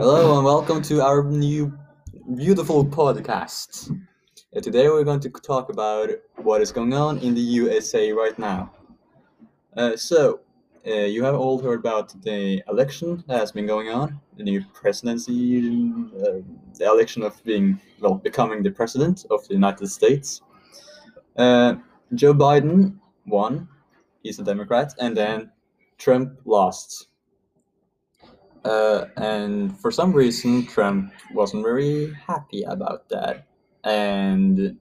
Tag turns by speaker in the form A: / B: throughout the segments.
A: Hello and welcome to our new beautiful podcast. Uh, today we're going to talk about what is going on in the USA right now. Uh, so, uh, you have all heard about the election that has been going on, the new presidency, uh, the election of being, well, becoming the president of the United States. Uh, Joe Biden won, he's a Democrat, and then Trump lost. Uh, and for some reason, Trump wasn't very happy about that. And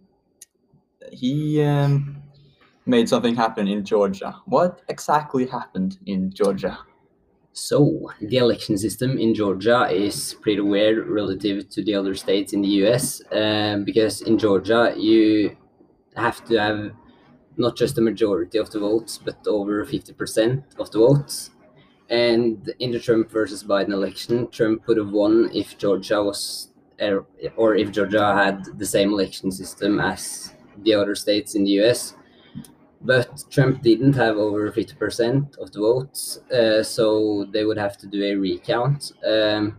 A: he um, made something happen in Georgia. What exactly happened in Georgia?
B: So, the election system in Georgia is pretty weird relative to the other states in the US um, because in Georgia you have to have not just the majority of the votes but over 50% of the votes. And in the Trump versus Biden election, Trump would have won if Georgia was, er, or if Georgia had the same election system as the other states in the US. But Trump didn't have over 50% of the votes, uh, so they would have to do a recount. Um,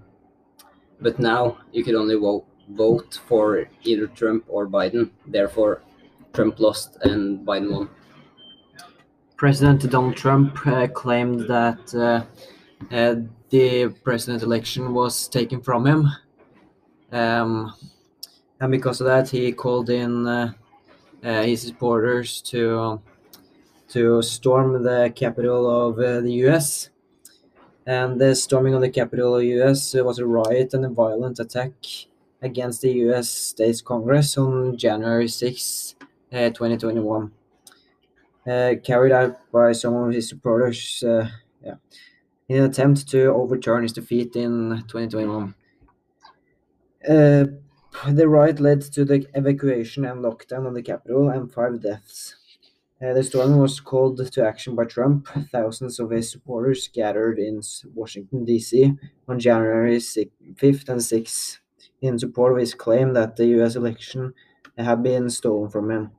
B: but now you could only vote, vote for either Trump or Biden. Therefore, Trump lost and Biden won.
C: President Donald Trump uh, claimed that uh, uh, the president election was taken from him. Um, and because of that, he called in uh, uh, his supporters to to storm the Capitol of the U.S. And the storming of the Capitol of the U.S. was a riot and a violent attack against the U.S. States Congress on January 6, 2021 uh, carried out by some of his supporters uh, yeah, in an attempt to overturn his defeat in 2021. Uh, the riot led to the evacuation and lockdown of the Capitol and five deaths. Uh, the storming was called to action by Trump. Thousands of his supporters gathered in Washington, D.C. on January 5th and 6th in support of his claim that the U.S. election had been stolen from him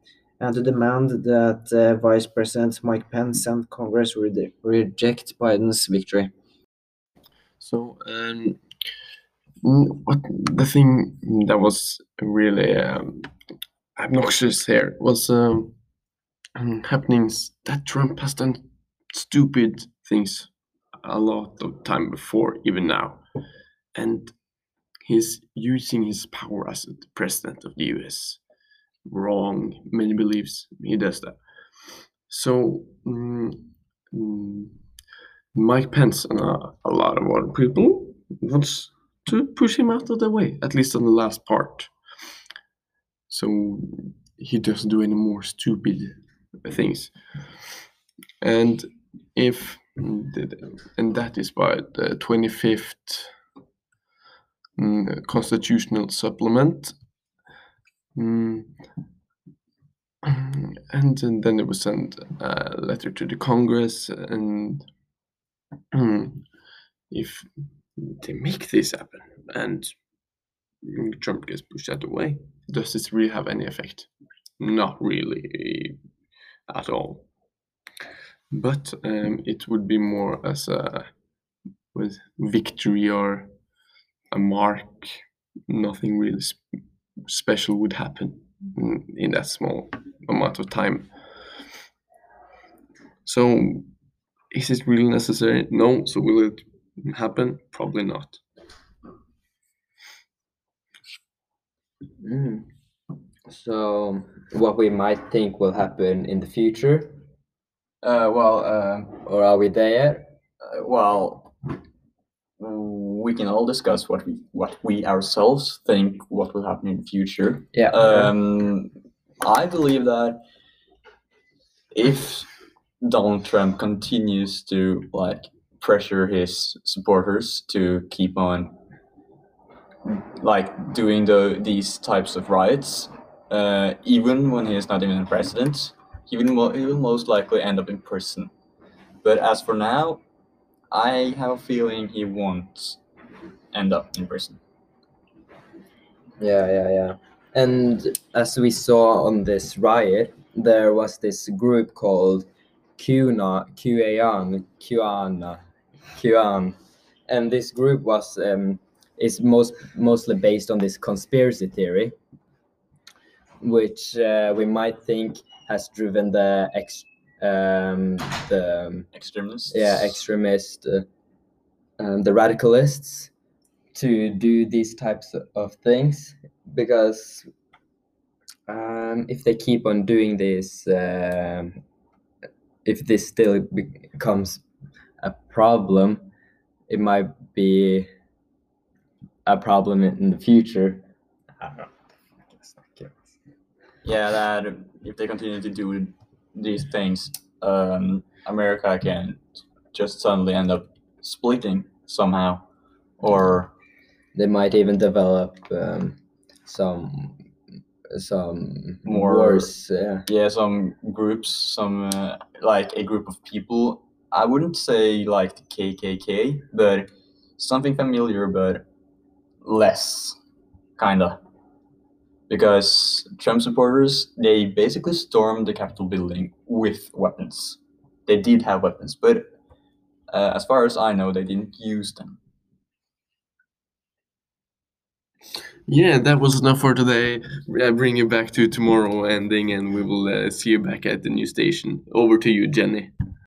C: and to demand that uh, Vice President Mike Pence and Congress re- reject Biden's victory.
D: So, um, what the thing that was really um, obnoxious here was um, happenings that Trump has done stupid things a lot of time before, even now, and he's using his power as the president of the U.S wrong. Many beliefs he does that. So mm, mm, mike pence and a, a, lot of other people wants to push him out of the way at least on the last part. So he doesn't do any more stupid things. And if and that is by the 25th mm, constitutional supplement Mm. And, and then it was sent a letter to the Congress, and if they make this happen and Trump gets pushed out of the way, does this really have any effect? Not really at all. But um, it would be more as a with victory or a mark. Nothing really special would happen in, in that small amount of time. So, is it really necessary? No. So, will it happen? Probably not.
B: Mm. So, what we might think will happen in the future?
A: Uh, well, uh,
B: or are we there?
A: Uh, well, we can all discuss what we what we ourselves think what will happen in the future.
B: Yeah.
A: Um, I believe that if Donald Trump continues to like pressure his supporters to keep on like doing the these types of riots, uh, even when he is not even president, he will, he will most likely end up in prison. But as for now, I have a feeling he won't end up in prison.
B: Yeah, yeah, yeah. And as we saw on this riot, there was this group called QAnon, QAnon, QAnon, QAnon, and this group was um, is most mostly based on this conspiracy theory, which uh, we might think has driven the ex um, the
A: Extremists.
B: yeah extremist uh, um, the radicalists to do these types of things because um, if they keep on doing this um, if this still becomes a problem it might be a problem in the future.
A: Yeah, that if they continue to do these things, um, America can just suddenly end up splitting somehow, or
B: they might even develop um, some some
A: More-
B: wars yeah
A: yeah, some groups, some uh, like a group of people. I wouldn't say like the KKK, but something familiar, but less, kinda. Because Trump supporters, they basically stormed the Capitol building with weapons. They did have weapons, but uh, as far as I know, they didn't use them.
D: Yeah, that was enough for today. I bring you back to tomorrow ending, and we will uh, see you back at the new station. Over to you, Jenny.